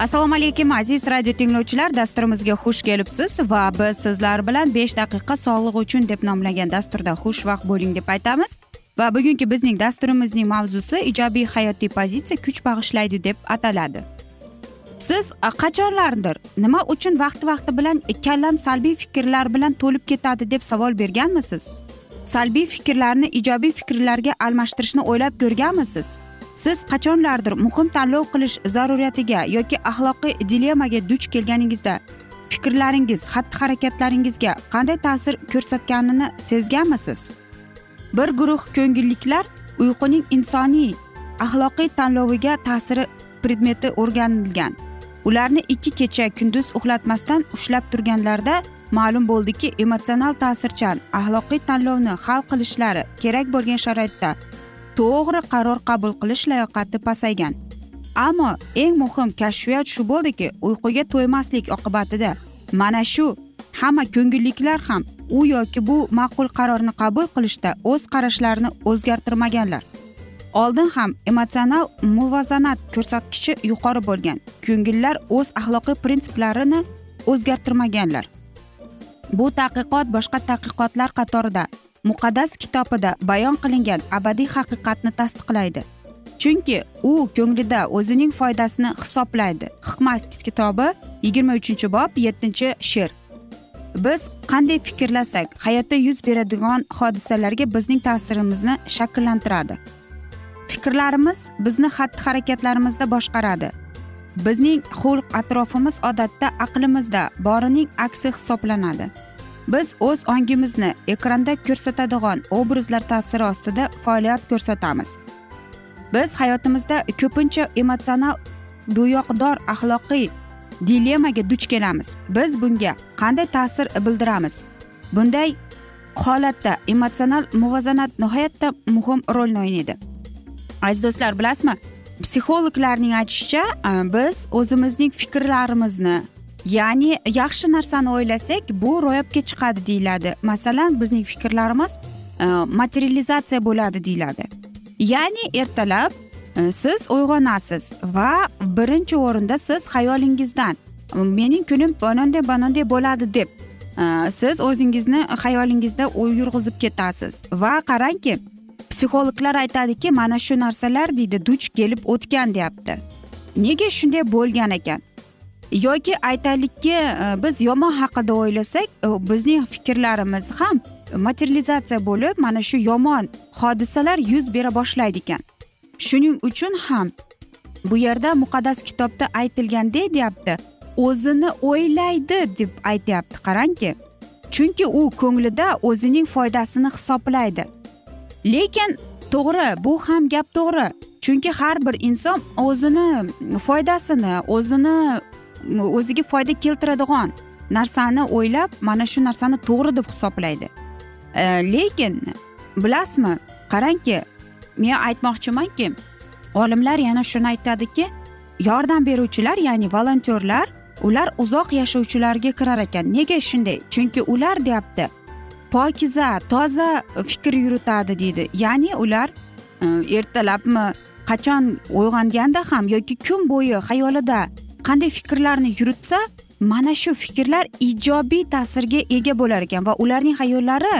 assalomu alaykum aziz radio tinglovchilar. Dasturimizga xush kelibsiz va biz sizlar bilan besh daqiqa sog'liq uchun deb nomlagan dasturda xushvaqt bo'ling deb aytamiz. Va bugungi bizning dasturimizning mavzusi ijobiy hayotiy pozitsiya kuch bag'ishlaydi deb ataladi. Siz qachonlardir nima uchun vaqti vaqti bilan kallam salbiy fikrlar bilan to'lib ketadi deb savol berganmisiz? Salbiy fikrlarni ijobiy fikrlarga almashtirishni o'ylab ko'rganmisiz? Siz qachonlardir muhim tanlov qilish zaruriyatiga yoki axloqiy dilemmaga duch kelganingizda fikrlaringiz xatti harakatlaringizga qanday ta'sir ko'rsatganini sezganmisiz? Bir guruh ko'ngilliklar uyquning insoniy axloqiy tanloviga ta'siri predmeti o'rganilgan. Ularni ikki kecha kunduz uxlatmasdan ushlab turganlarida ma'lum bo'ldiki emotsional ta'sirchan axloqiy tanlovni hal qilishlari kerak bo'lgan sharoitda to'g'ri qaror qabul qilish layoqati pasaygan. Ammo eng muhim kashfiyot shu bo'ldiki uyquga to'ymaslik oqibatida mana shu hamma ko'ngilliklar ham u yoki bu ma'qul qarorni qabul qilishda o'z qarashlarini o'zgartirmaganlar. Oldin ham emotsional muvozanat ko'rsatkichi yuqori bo'lgan ko'ngillar o'z axloqiy prinsiplarini o'zgartirmaganlar. Bu tadqiqot boshqa tadqiqotlar qatorida muqaddas kitobida bayon qilingan abadiy haqiqatni tasdiqlaydi. Chunki u ko'nglida o'zining foydasini hisoblaydi. Hikmat kitobi yigirma uchinchi bob yettinchi she'r biz qanday fikrlasak hayotda yuz beradigan hodisalarga bizning ta'sirimizni shakllantiradi. Fikrlarimiz bizni xatti harakatlarimizda boshqaradi. Bizning xulq atrofimiz odatda aqlimizda borining aksi hisoblanadi. Biz o'z ongimizni ekranda ko'rsatadigan obrazlar ta'siri ostida faoliyat ko'rsatamiz. Biz hayotimizda ko'pincha emotsional bo'yoqdor axloqiy dilemmaga duch kelamiz. Biz bunga qanday ta'sir bildiramiz? Bunday holatda emotsional muvozanat nihoyatda muhim rolni o'ynaydi. Aziz do'stlar bilasizmi? Psixologlarning aytishicha e, biz o'zimizning fikrlarimizni ya'ni yaxshi narsani o'ylasak bu ro'yobga chiqadi deyiladi. Masalan bizning fikrlarimiz e, materializatsiya bo'ladi deyiladi. Ya'ni ertalab e, siz uyg'onasiz va birinchi o'rinda siz xayolingizdan mening kunim banonday banonday bo'ladi deb e, siz o'zingizni xayolingizda yurg'izib ketasiz. Va qarangki psixologlar aytadiki mana shu narsalar deydi duch kelib o'tgan deyapti. Nega shunday bo'lgan ekan? Yoki aytaylikki e, biz yomon haqida o'ylasak e, bizning fikrlarimiz ham materializatsiya bo'lib mana shu yomon hodisalar yuz bera boshlaydi ekan. Shuning uchun ham bu yerda muqaddas kitobda aytilgandek deyapti o'zini o'ylaydi deb aytyapti qarangki. Chunki u ko'nglida o'zining foydasini hisoblaydi. Lekin to'g'ri bu ham gap to'g'ri. Chunki har bir inson o'zini foydasini o'zini o'ziga foyda keltiradigan narsani o'ylab mana shu narsani to'g'ri deb hisoblaydi. E, lekin bilasizmi qarangki men aytmoqchimanki olimlar yana shuni aytadiki yordam beruvchilar ya'ni volontyorlar ular uzoq yashovchilarga kirar ekan. Nega shunday? Chunki ular deyapti pokiza toza fikr yuritadi deydi. Ya'ni ular e, ertalabmi qachon uyg'onganda ham yoki kun bo'yi xayolida qanday fikrlarni yuritsa mana shu fikrlar ijobiy ta'sirga ega bo'lar ekan va ularning hayollari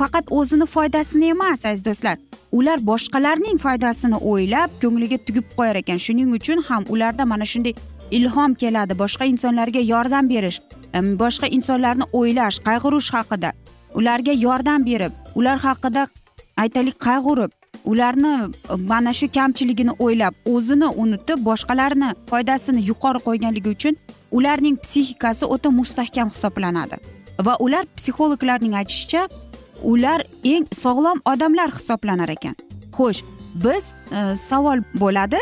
faqat o'zini foydasini emas aziz do'stlar. Ular boshqalarning foydasini o'ylab ko'ngliga tugib qo'yar ekan. Shuning uchun ham ularda mana shunday ilhom keladi. Boshqa insonlarga yordam berish boshqa insonlarni o'ylash qayg'urish haqida ularga yordam berib ular haqida aytaylik qayg'urib ularni e, mana shu kamchiligini o'ylab o'zini unutib boshqalarni foydasini yuqori qo'yganligi uchun ularning psixikasi o'ta mustahkam hisoblanadi. Va ular psixologlarning aytishicha ular eng sog'lom odamlar hisoblanar ekan. Xo'sh biz e, savol bo'ladi.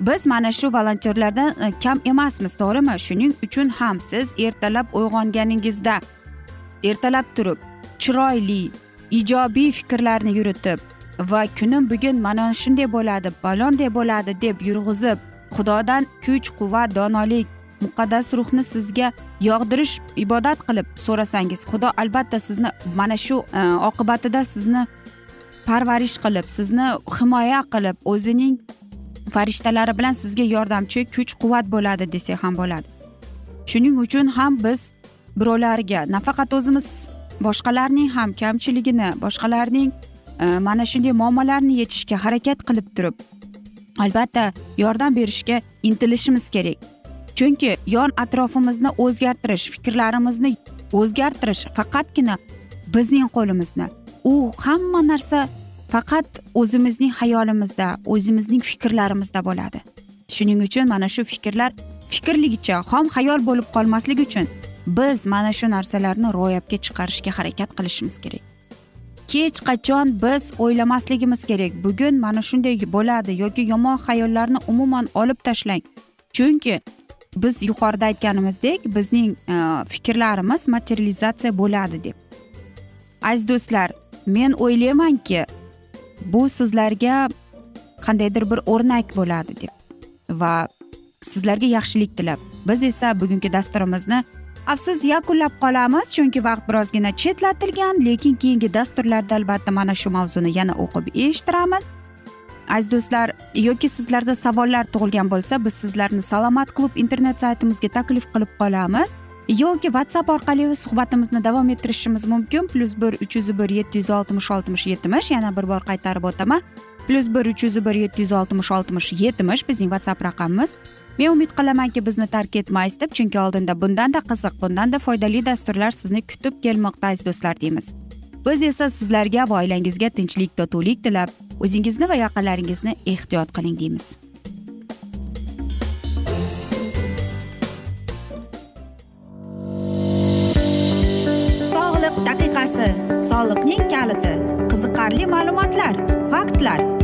Biz mana shu volontyorlardan e, kam emasmiz to'g'rimi? Shuning uchun ham siz ertalab uyg'onganingizda ertalab turib chiroyli ijobiy fikrlarni yuritib va kunim bugun mana shunday bo'ladi balonday bo'ladi deb yurg'izib xudodan kuch quvvat donolik muqaddas ruhni sizga yog'dirish ibodat qilib so'rasangiz xudo albatta sizni mana shu e, oqibatida sizni parvarish qilib sizni himoya qilib o'zining farishtalari bilan sizga yordamchi kuch quvvat bo'ladi desak ham bo'ladi. Shuning uchun ham biz birovlarga nafaqat o'zimiz boshqalarning ham kamchiligini boshqalarning Э, mana shunday muammolarni yechishga harakat qilib turib albatta yordam berishga intilishimiz kerak. Chunki yon atrofimizni o'zgartirish fikrlarimizni o'zgartirish faqatgina bizning qo'limizda. U hamma narsa faqat o'zimizning xayolimizda o'zimizning fikrlarimizda bo'ladi. Shuning uchun mana shu fikrlar fikrligicha xom hayol bo'lib qolmasligi uchun biz mana shu narsalarni ro'yobga chiqarishga harakat qilishimiz kerak. Hech qachon biz o'ylamasligimiz kerak. Bugun mana shunday bo'ladi yoki yomon xayollarni umuman olib tashlang. Chunki biz yuqorida aytganimizdek bizning e, fikrlarimiz materializatsiya bo'ladi deb. Aziz do'stlar men o'ylaymanki bu sizlarga qandaydir bir o'rnak bo'ladi deb va sizlarga yaxshilik tilab. Biz esa bugungi dasturimizni afsus yakunlab qolamiz chunki vaqt birozgina chetlatilgan lekin keyingi dasturlarda albatta mana shu mavzuni yana o'qib eshittiramiz. Aziz do'stlar yoki sizlarda savollar tug'ilgan bo'lsa biz sizlarni salomat klub internet saytimizga taklif qilib qolamiz. Yoki whatsapp orqali suhbatimizni davom ettirishimiz mumkin. Plyus bir uch yuz bir yetti yuz oltmish oltmish yetmish yana bir bor qaytarib o'taman. Plyus bir uch yuz bir yetti yuz oltmish oltmish yetmish bizning whatsapp raqamimiz. Men umid qilamanki bizni tark etmaysiz deb chunki oldinda bundanda qiziq bundanda foydali dasturlar sizni kutib kelmoqda aziz do'stlar deymiz. Biz esa sizlarga va oilangizga tinchlik totuvlik tilab o'zingizni va yaqinlaringizni ehtiyot qiling deymiz. Sog'liq daqiqasi soliqning kaliti qiziqarli ma'lumotlar faktlar.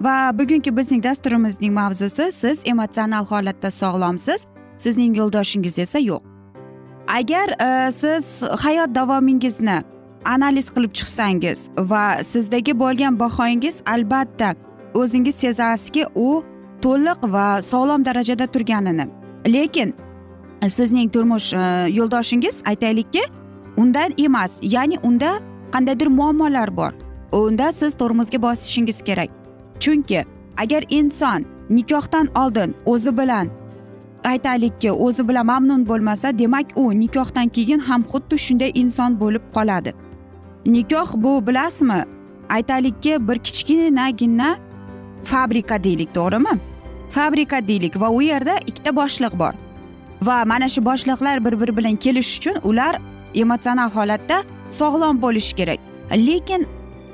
Va bugungi bizning dasturimizning mavzusi siz emotsional holatda sog'lomsiz sizning yo'ldoshingiz esa yo'q. Agar e, siz hayot davomingizni analiz qilib chiqsangiz va sizdagi bo'lgan bahoyingiz albatta o'zingiz sezasizki u to'liq va sog'lom darajada turganini. Lekin e, sizning turmush e, yo'ldoshingiz aytaylikki undan emas ya'ni unda qandaydir muammolar bor. Unda siz tormozga bosishingiz kerak. Chunki agar inson nikohdan oldin o'zi bilan aytaylikki o'zi bilan mamnun bo'lmasa demak u nikohdan keyin ham xuddi shunday inson bo'lib qoladi. Nikoh bu bilasizmi? Aytaylikki bir kichkinagina fabrika deylik to'g'rimi? Fabrika deylik va u yerda ikkita boshliq bor. Va mana shu boshliqlar bir biri bilan kelishish uchun ular emotsional holatda sog'lom bo'lishi kerak. Lekin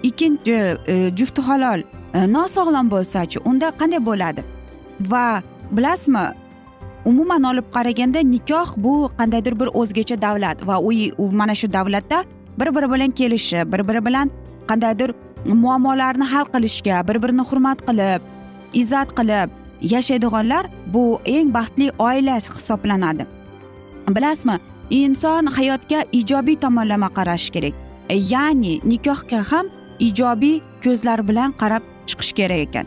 ikkinchi e, jufti halol Э, nosog'lom bo'lsachi unda qanday bo'ladi? Va bilasizmi umuman olib qaraganda nikoh bu qandaydir bir o'zgacha davlat va u mana shu davlatda bir biri bilan kelishib bir biri bilan qandaydir muammolarni hal qilishga bir birini hurmat qilib izzat qilib yashaydiganlar bu eng baxtli oila hisoblanadi. Bilasizmi inson hayotga ijobiy tomonlama qarashi kerak. Ya'ni nikohga ham ijobiy ko'zlar bilan qarab chiqish kerak ekan.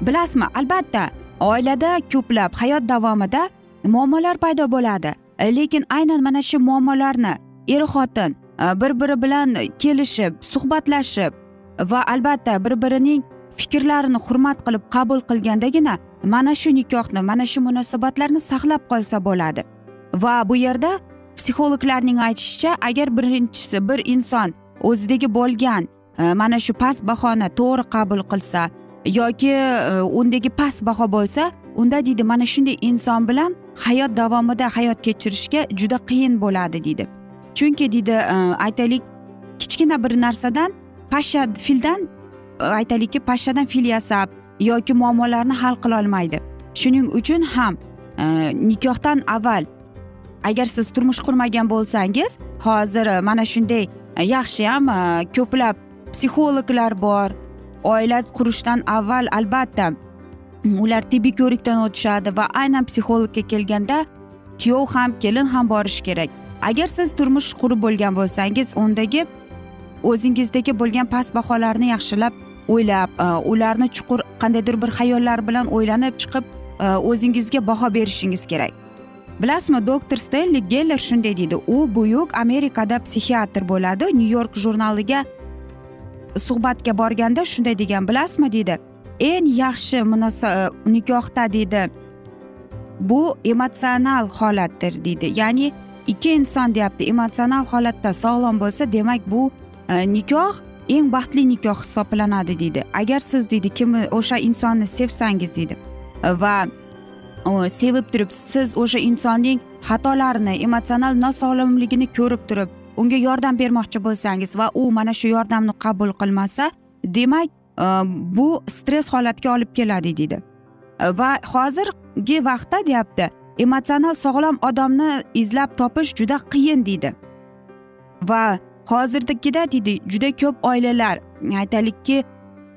Bilasizmi albatta oilada ko'plab hayot davomida muammolar paydo bo'ladi. Lekin aynan mana shu muammolarni er xotin e, bir biri bilan kelishib suhbatlashib va albatta bir birining fikrlarini hurmat qilib qabul qilgandagina mana shu nikohni mana shu munosabatlarni saqlab qolsa bo'ladi. Va bu yerda psixologlarning aytishicha agar birinchisi bir inson o'zidagi bo'lgan mana shu past bahoni to'g'ri qabul qilsa yoki e, undagi past baho bo'lsa unda deydi mana shunday inson bilan hayot davomida hayot kechirishga juda qiyin bo'ladi deydi. Chunki deydi e, aytaylik kichkina bir narsadan pasha fildan e, aytaylikki pashshadan fil yasab yoki muammolarni hal qilolmaydi shuning uchun ham nikohdan avval agar siz turmush qurmagan bo'lsangiz hozir mana shunday yaxshiyam ko'plab psixologlar bor. Oila qurishdan avval albatta ular tibbiy ko'rikdan o'tishadi va aynan psixologga kelganda kuyov ham kelin ham borishi kerak. Agar siz turmush qurib bo'lgan bo'lsangiz undagi o'zingizdagi bo'lgan past baholarni yaxshilab o'ylab e, ularni chuqur qandaydir bir xayollar bilan o'ylanib chiqib e, o'zingizga baho berishingiz kerak. Bilasizmi doktor stenli geller shunday deydi. U buyuk amerikada psixiatr bo'ladi nyu york jurnaliga suhbatga borganda shunday degan bilasizmi? deydi. Eng yaxshi munosa e, nikohda deydi. Bu emotsional holatdir deydi. Ya'ni ikki inson deyapti emotsional holatda sog'lom bo'lsa demak bu e, nikoh eng baxtli nikoh hisoblanadi deydi. Agar siz deydi kimni o'sha insonni sevsangiz deydi. Va sevib turib siz o'sha insonning xatolarini emotsional nosog'lomligini ko'rib turib unga yordam bermoqchi bo'lsangiz va u mana shu yordamni qabul qilmasa demak e, bu stress holatga olib keladi deydi. E, va hozirgi vaqtda deyapti emotsional sog'lom odamni izlab topish juda qiyin deydi. Va hozirdagida deydi juda ko'p oilalar e, aytaylikki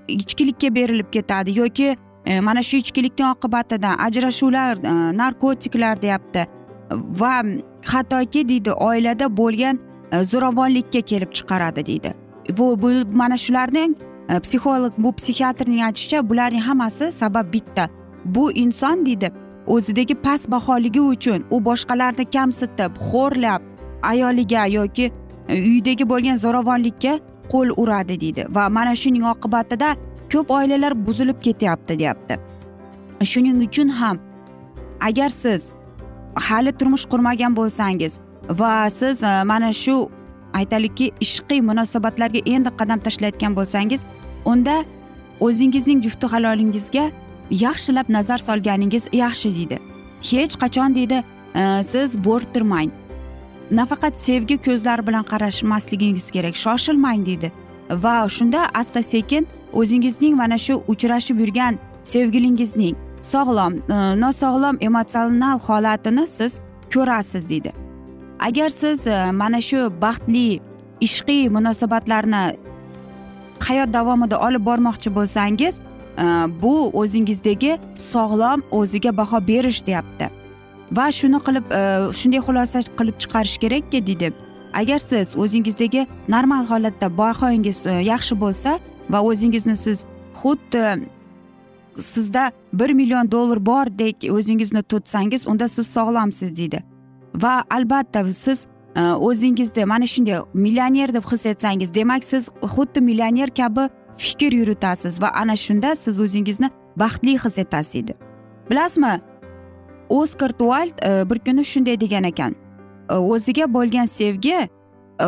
ichkilikka berilib ketadi yoki e, mana shu ichkilikni oqibatidan ajrashuvlar e, narkotiklar deyapti. Va hattoki deydi oilada bo'lgan E, zo'ravonlikka kelib chiqaradi deydi. Bu, bu mana shularning e, psixolog bu psixiatrning aytishicha bularning hammasi sabab bitta. Bu inson deydi o'zidagi past baholigi uchun u boshqalarni kamsitib xo'rlab ayoliga yoki e, uydagi bo'lgan zo'ravonlikka qo'l uradi deydi. Va mana shuning oqibatida ko'p oilalar buzilib ketyapti deyapti. Shuning uchun ham agar siz hali turmush qurmagan bo'lsangiz va siz e, mana shu aytaylikki ishqiy munosabatlarga endi qadam tashlayotgan bo'lsangiz unda o'zingizning jufti halolingizga yaxshilab nazar solganingiz yaxshi deydi. Hech qachon deydi e, siz bo'rttirmang nafaqat sevgi ko'zlari bilan qarashmasligingiz kerak shoshilmang deydi. Va shunda asta sekin o'zingizning mana shu uchrashib yurgan sevgilingizning sog'lom e, nosog'lom emotsional holatini siz ko'rasiz deydi. Agar siz e, mana shu baxtli ishqiy munosabatlarni hayot davomida olib bormoqchi bo'lsangiz e, bu o'zingizdagi sog'lom o'ziga baho berish deyapti. Va shuni qilib e, shunday xulosa qilib chiqarish kerakki deydi agar siz o'zingizdagi normal holatda bahoyingiz yaxshi bo'lsa va o'zingizni siz xuddi sizda bir million dollar bordek o'zingizni tutsangiz unda siz sog'lomsiz deydi va albatta siz e, o'zingizda o'zingizni mana shunday millioner deb his etsangiz demak siz xuddi millioner kabi fikr yuritasiz va ana shunda siz o'zingizni baxtli his etasiz deydi. Bilasizmi oskar tuald e, bir kuni shunday degan ekan. E, o'ziga bo'lgan sevgi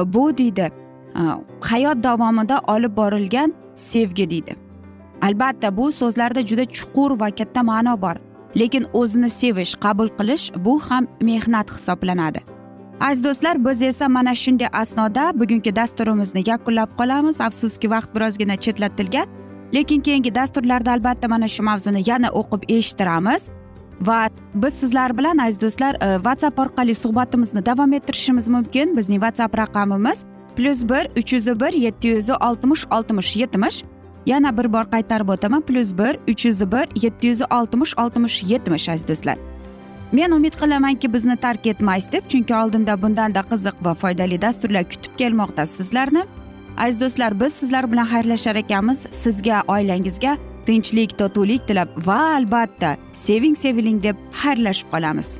bu deydi hayot davomida olib borilgan sevgi deydi. Albatta bu so'zlarda juda chuqur va katta ma'no bor. Lekin o'zini sevish qabul qilish bu ham mehnat hisoblanadi. Aziz do'stlar biz esa mana shunday asnoda bugungi dasturimizni yakunlab qolamiz. Afsuski vaqt birozgina chetlatilgan lekin keyingi dasturlarda albatta mana shu mavzuni yana o'qib eshittiramiz va biz sizlar bilan aziz do'stlar e, whatsapp orqali suhbatimizni davom ettirishimiz mumkin. Bizning whatsapp raqamimiz plyus bir uch yuz bir yetti yuz oltmish oltmish yetmish yana bir bor qaytarib o'taman. Plyus bir uch yuz bir yetti yuz oltmish oltmish yetmish aziz do'stlar. Men umid qilamanki bizni tark etmaysiz deb chunki oldinda bundanda qiziq va foydali dasturlar kutib kelmoqda sizlarni. Aziz do'stlar biz sizlar bilan xayrlashar ekanmiz. Sizga oilangizga tinchlik totuvlik tilab va albatta seving seviling deb xayrlashib qolamiz.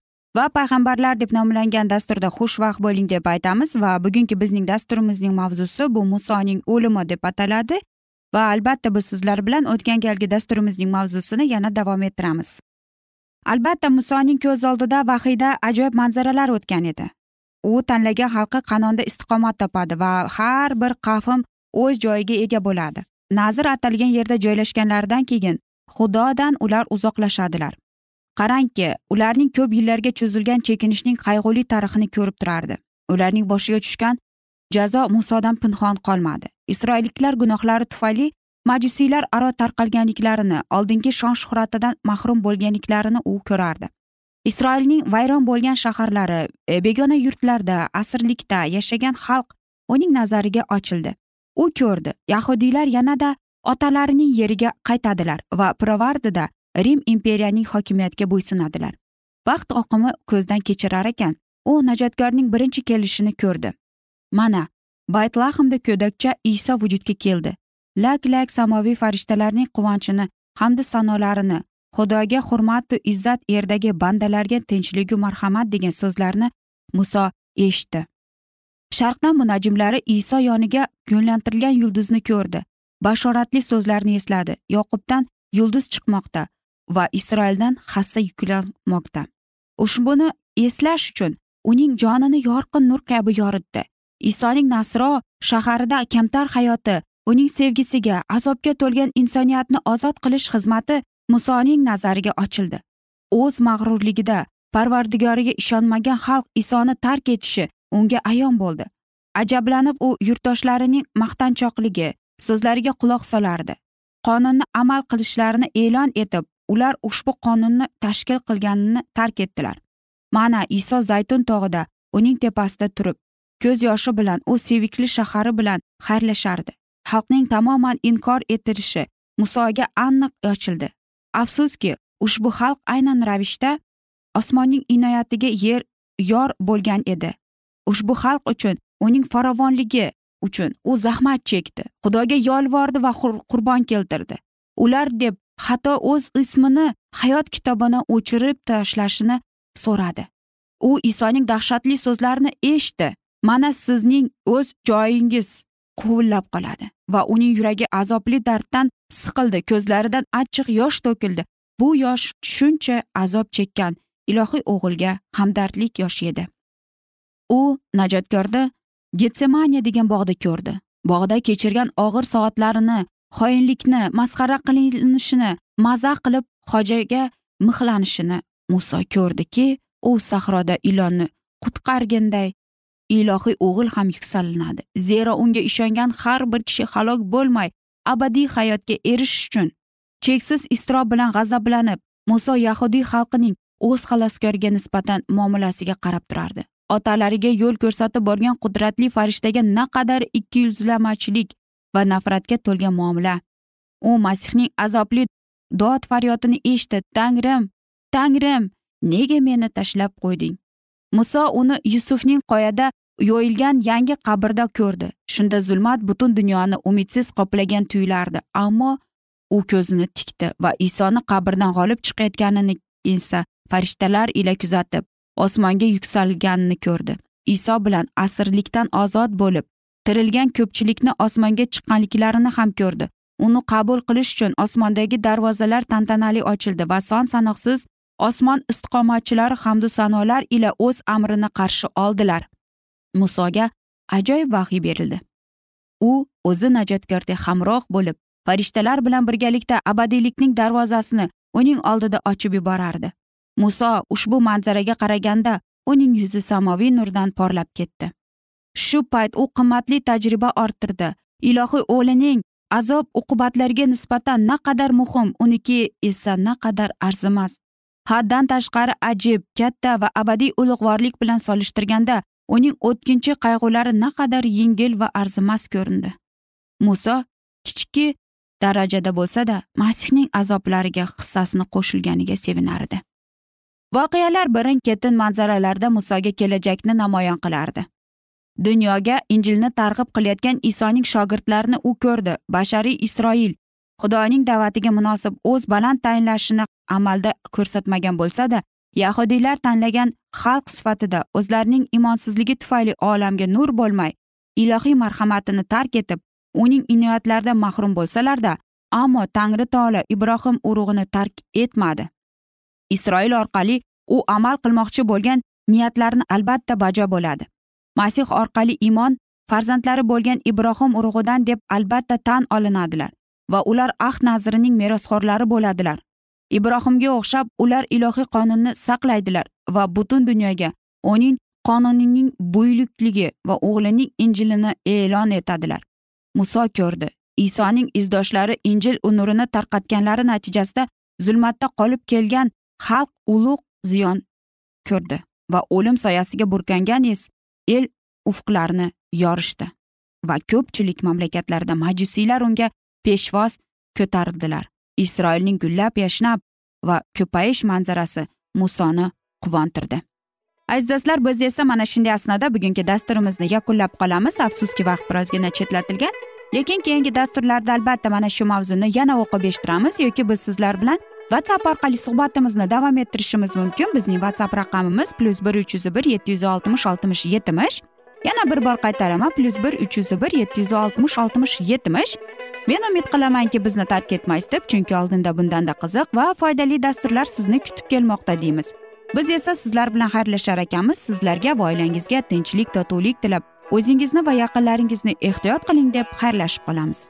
va payg'ambarlar deb nomlangan dasturda xushvaqt bo'ling deb aytamiz va bugungi bizning dasturimizning mavzusi bu musoning o'limi deb ataladi va albatta biz sizlar bilan o'tgan galgi dasturimizning mavzusini yana davom ettiramiz. Albatta musoning ko'z oldida vahiyda ajoyib manzaralar o'tgan edi. U tanlagan xalqi qanonda istiqomat topadi va har bir qavm o'z joyiga ega bo'ladi. Nazir atalgan yerda joylashganlaridan keyin xudodan ular uzoqlashadilar. Qarangki ularning ko'p yillarga cho'zilgan chekinishning qayg'uli tarixini ko'rib turardi. Ularning boshiga tushgan jazo musodan pinhon qolmadi. Isroilliklar gunohlari tufayli majusiylar aro tarqalganliklarini oldingi shon shuhratidan mahrum bo'lganliklarini u ko'rardi. Isroilning vayron bo'lgan shaharlari e, begona yurtlarda asrlikda yashagan xalq uning nazariga ochildi. U ko'rdi yahudiylar yanada otalarining yeriga qaytadilar va pirovardida rim imperiyaning hokimiyatiga bo'ysunadilar. Vaqt oqimi ko'zdan kechirar ekan u najotkorning birinchi kelishini ko'rdi. Mana baytlahmda ko'dakcha iso vujudga keldi. Lak lak samoviy farishtalarning quvonchini hamda sanolarini xudoga hurmatu izzat yerdagi bandalarga tinchligu marhamat degan so'zlarni muso eshitdi. Sharqdan munajimlari iso yoniga yo'nlantirilgan yulduzni ko'rdi. Bashoratli so'zlarni esladi. Yoqubdan yulduz chiqmoqda. Va isroildan hassa yuklanmoqda. Ushbuni eslash uchun uning jonini yorqin nur kabi yoritdi. Isoning nasro shaharida kamtar hayoti uning sevgisiga azobga to'lgan insoniyatni ozod qilish xizmati musoning nazariga ochildi. O'z mag'rurligida parvardigoriga ishonmagan xalq isoni tark etishi unga ayon bo'ldi. Ajablanib u yurtdoshlarining maqtanchoqligi so'zlariga quloq solardi. Qonunni amal qilishlarini e'lon etib ular ushbu qonunni tashkil qilganini tark etdilar. Mana iso zaytun tog'ida uning tepasida turib ko'z yoshi bilan u sevikli shahari bilan xayrlashardi. Xalqning tamoman inkor etilishi musoga aniq ochildi. Afsuski ushbu xalq aynan ravishda osmonning inoyatiga yer yor bo'lgan edi. Ushbu xalq uchun uning farovonligi uchun u zahmat chekdi xudoga yolvordi va qurbon keltirdi. Ular deb hatto o'z ismini hayot kitobini o'chirib tashlashini so'radi. U isoning dahshatli so'zlarini eshitdi. Mana sizning o'z joyingiz quvillab qoladi va uning yuragi azobli darddan siqildi ko'zlaridan achchiq yosh to'kildi. Bu yosh shuncha azob chekkan ilohiy o'g'ilga hamdardlik yoshi edi. U najotkorni getsemaniya degan bog'da ko'rdi. Bog'da kechirgan og'ir soatlarini xoinlikni masxara qilinishini mazax qilib hojaga mixlanishini muso ko'rdiki u sahroda ilonni qutqarganday ilohiy o'g'il ham yuksalinadi. Zero unga ishongan har bir kishi halok bo'lmay abadiy hayotga erishish uchun cheksiz iztirob bilan g'azablanib muso yahudiy xalqining o'z xaloskoriga nisbatan muomalasiga qarab turardi. Otalariga yo'l ko'rsatib borgan qudratli farishtaga naqadar ikkiyuzlamachilik va nafratga to'lgan muomala. U masihning azobli dod faryodini eshitdi. Tangrim tangrim nega meni tashlab qo'yding? Muso uni yusufning qoyada yo'yilgan yangi qabrda ko'rdi. Shunda zulmat butun dunyoni umidsiz qoplagan tuyulardi. Ammo u ko'zini tikdi va isoni qabrdan g'olib chiqayotganini esa farishtalar ila kuzatib osmonga yuksalganini ko'rdi. Iso bilan asrlikdan ozod bo'lib tirilgan ko'pchilikni osmonga chiqqanliklarini ham ko'rdi. Uni qabul qilish uchun osmondagi darvozalar tantanali ochildi va son sanoqsiz osmon istiqomatchilari hamdu sanolar ila o'z amrini qarshi oldilar. Musoga ajoyib vahiy berildi. U o'zi najotkorga hamroh bo'lib farishtalar bilan birgalikda abadiylikning darvozasini uning oldida ochib yuborardi. Muso ushbu manzaraga qaraganda uning yuzi samoviy nurdan porlab ketdi. Shu payt u qimmatli tajriba orttirdi. Ilohiy o'g'lining azob uqubatlarga nisbatan naqadar muhim uniki esa naqadar arzimas. Haddan tashqari ajib katta va abadiy ulug'vorlik bilan solishtirganda uning o'tkinchi qayg'ulari naqadar yengil va arzimas ko'rindi. Muso kichikki darajada bo'lsada masihning azoblariga hissasini qo'shilganiga sevinardi. Voqealar birin ketin manzaralarda musoga kelajakni namoyon qilardi. Dunyoga injilni targ'ib qilayotgan isoning shogirdlarini u ko'rdi. Bashariy isroil xudoning da'vatiga munosib o'z baland tayinlashini amalda ko'rsatmagan bo'lsada yahudiylar tanlagan xalq sifatida o'zlarining imonsizligi tufayli olamga nur bo'lmay ilohiy marhamatini tark etib uning inoyatlaridan mahrum bo'lsalarda ammo tangri taolo ibrohim urug'ini tark etmadi. Isroil orqali u amal qilmoqchi bo'lgan niyatlarini albatta bajo bo'ladi. Masih orqali iymon farzandlari bo'lgan ibrohim urug'idan deb albatta tan olinadilar va ular ahd nazrining merosxo'rlari bo'ladilar. Ibrohimga o'xshab ular ilohiy qonunni saqlaydilar va butun dunyoga uning qonunining buyukligi va o'g'lining injilini e'lon etadilar. Muso ko'rdi isoning izdoshlari injil nurini tarqatganlari natijasida zulmatda qolib kelgan xalq ulug' ziyon ko'rdi va o'lim soyasiga burkangan el ufqlarni yorishdi va ko'pchilik mamlakatlarda majusiylar unga peshvoz ko'tarildilar. Isroilning gullab yashnab va ko'payish manzarasi musoni quvontirdi. Aziz do'stlar biz esa mana shunday asnoda bugungi dasturimizni yakunlab qolamiz. Afsuski vaqt birozgina chetlatilgan lekin keyingi dasturlarda albatta mana shu mavzuni yana o'qib eshittiramiz yoki biz sizlar bilan whatsapp orqali suhbatimizni davom ettirishimiz mumkin. Bizning whatsapp raqamimiz plyus bir uch yuz bir yetti yuz oltmish oltmish yetmish. Yana bir bor qaytaraman plyus bir uch yuz bir yetti yuz oltmish oltmish yetmish. Men umid qilamanki bizni tark etmaysiz deb chunki oldinda bundanda qiziq va foydali dasturlar sizni kutib kelmoqda deymiz. Biz esa sizlar bilan xayrlashar ekanmiz. Sizlarga va oilangizga tinchlik totuvlik tilab o'zingizni va yaqinlaringizni ehtiyot qiling deb xayrlashib qolamiz.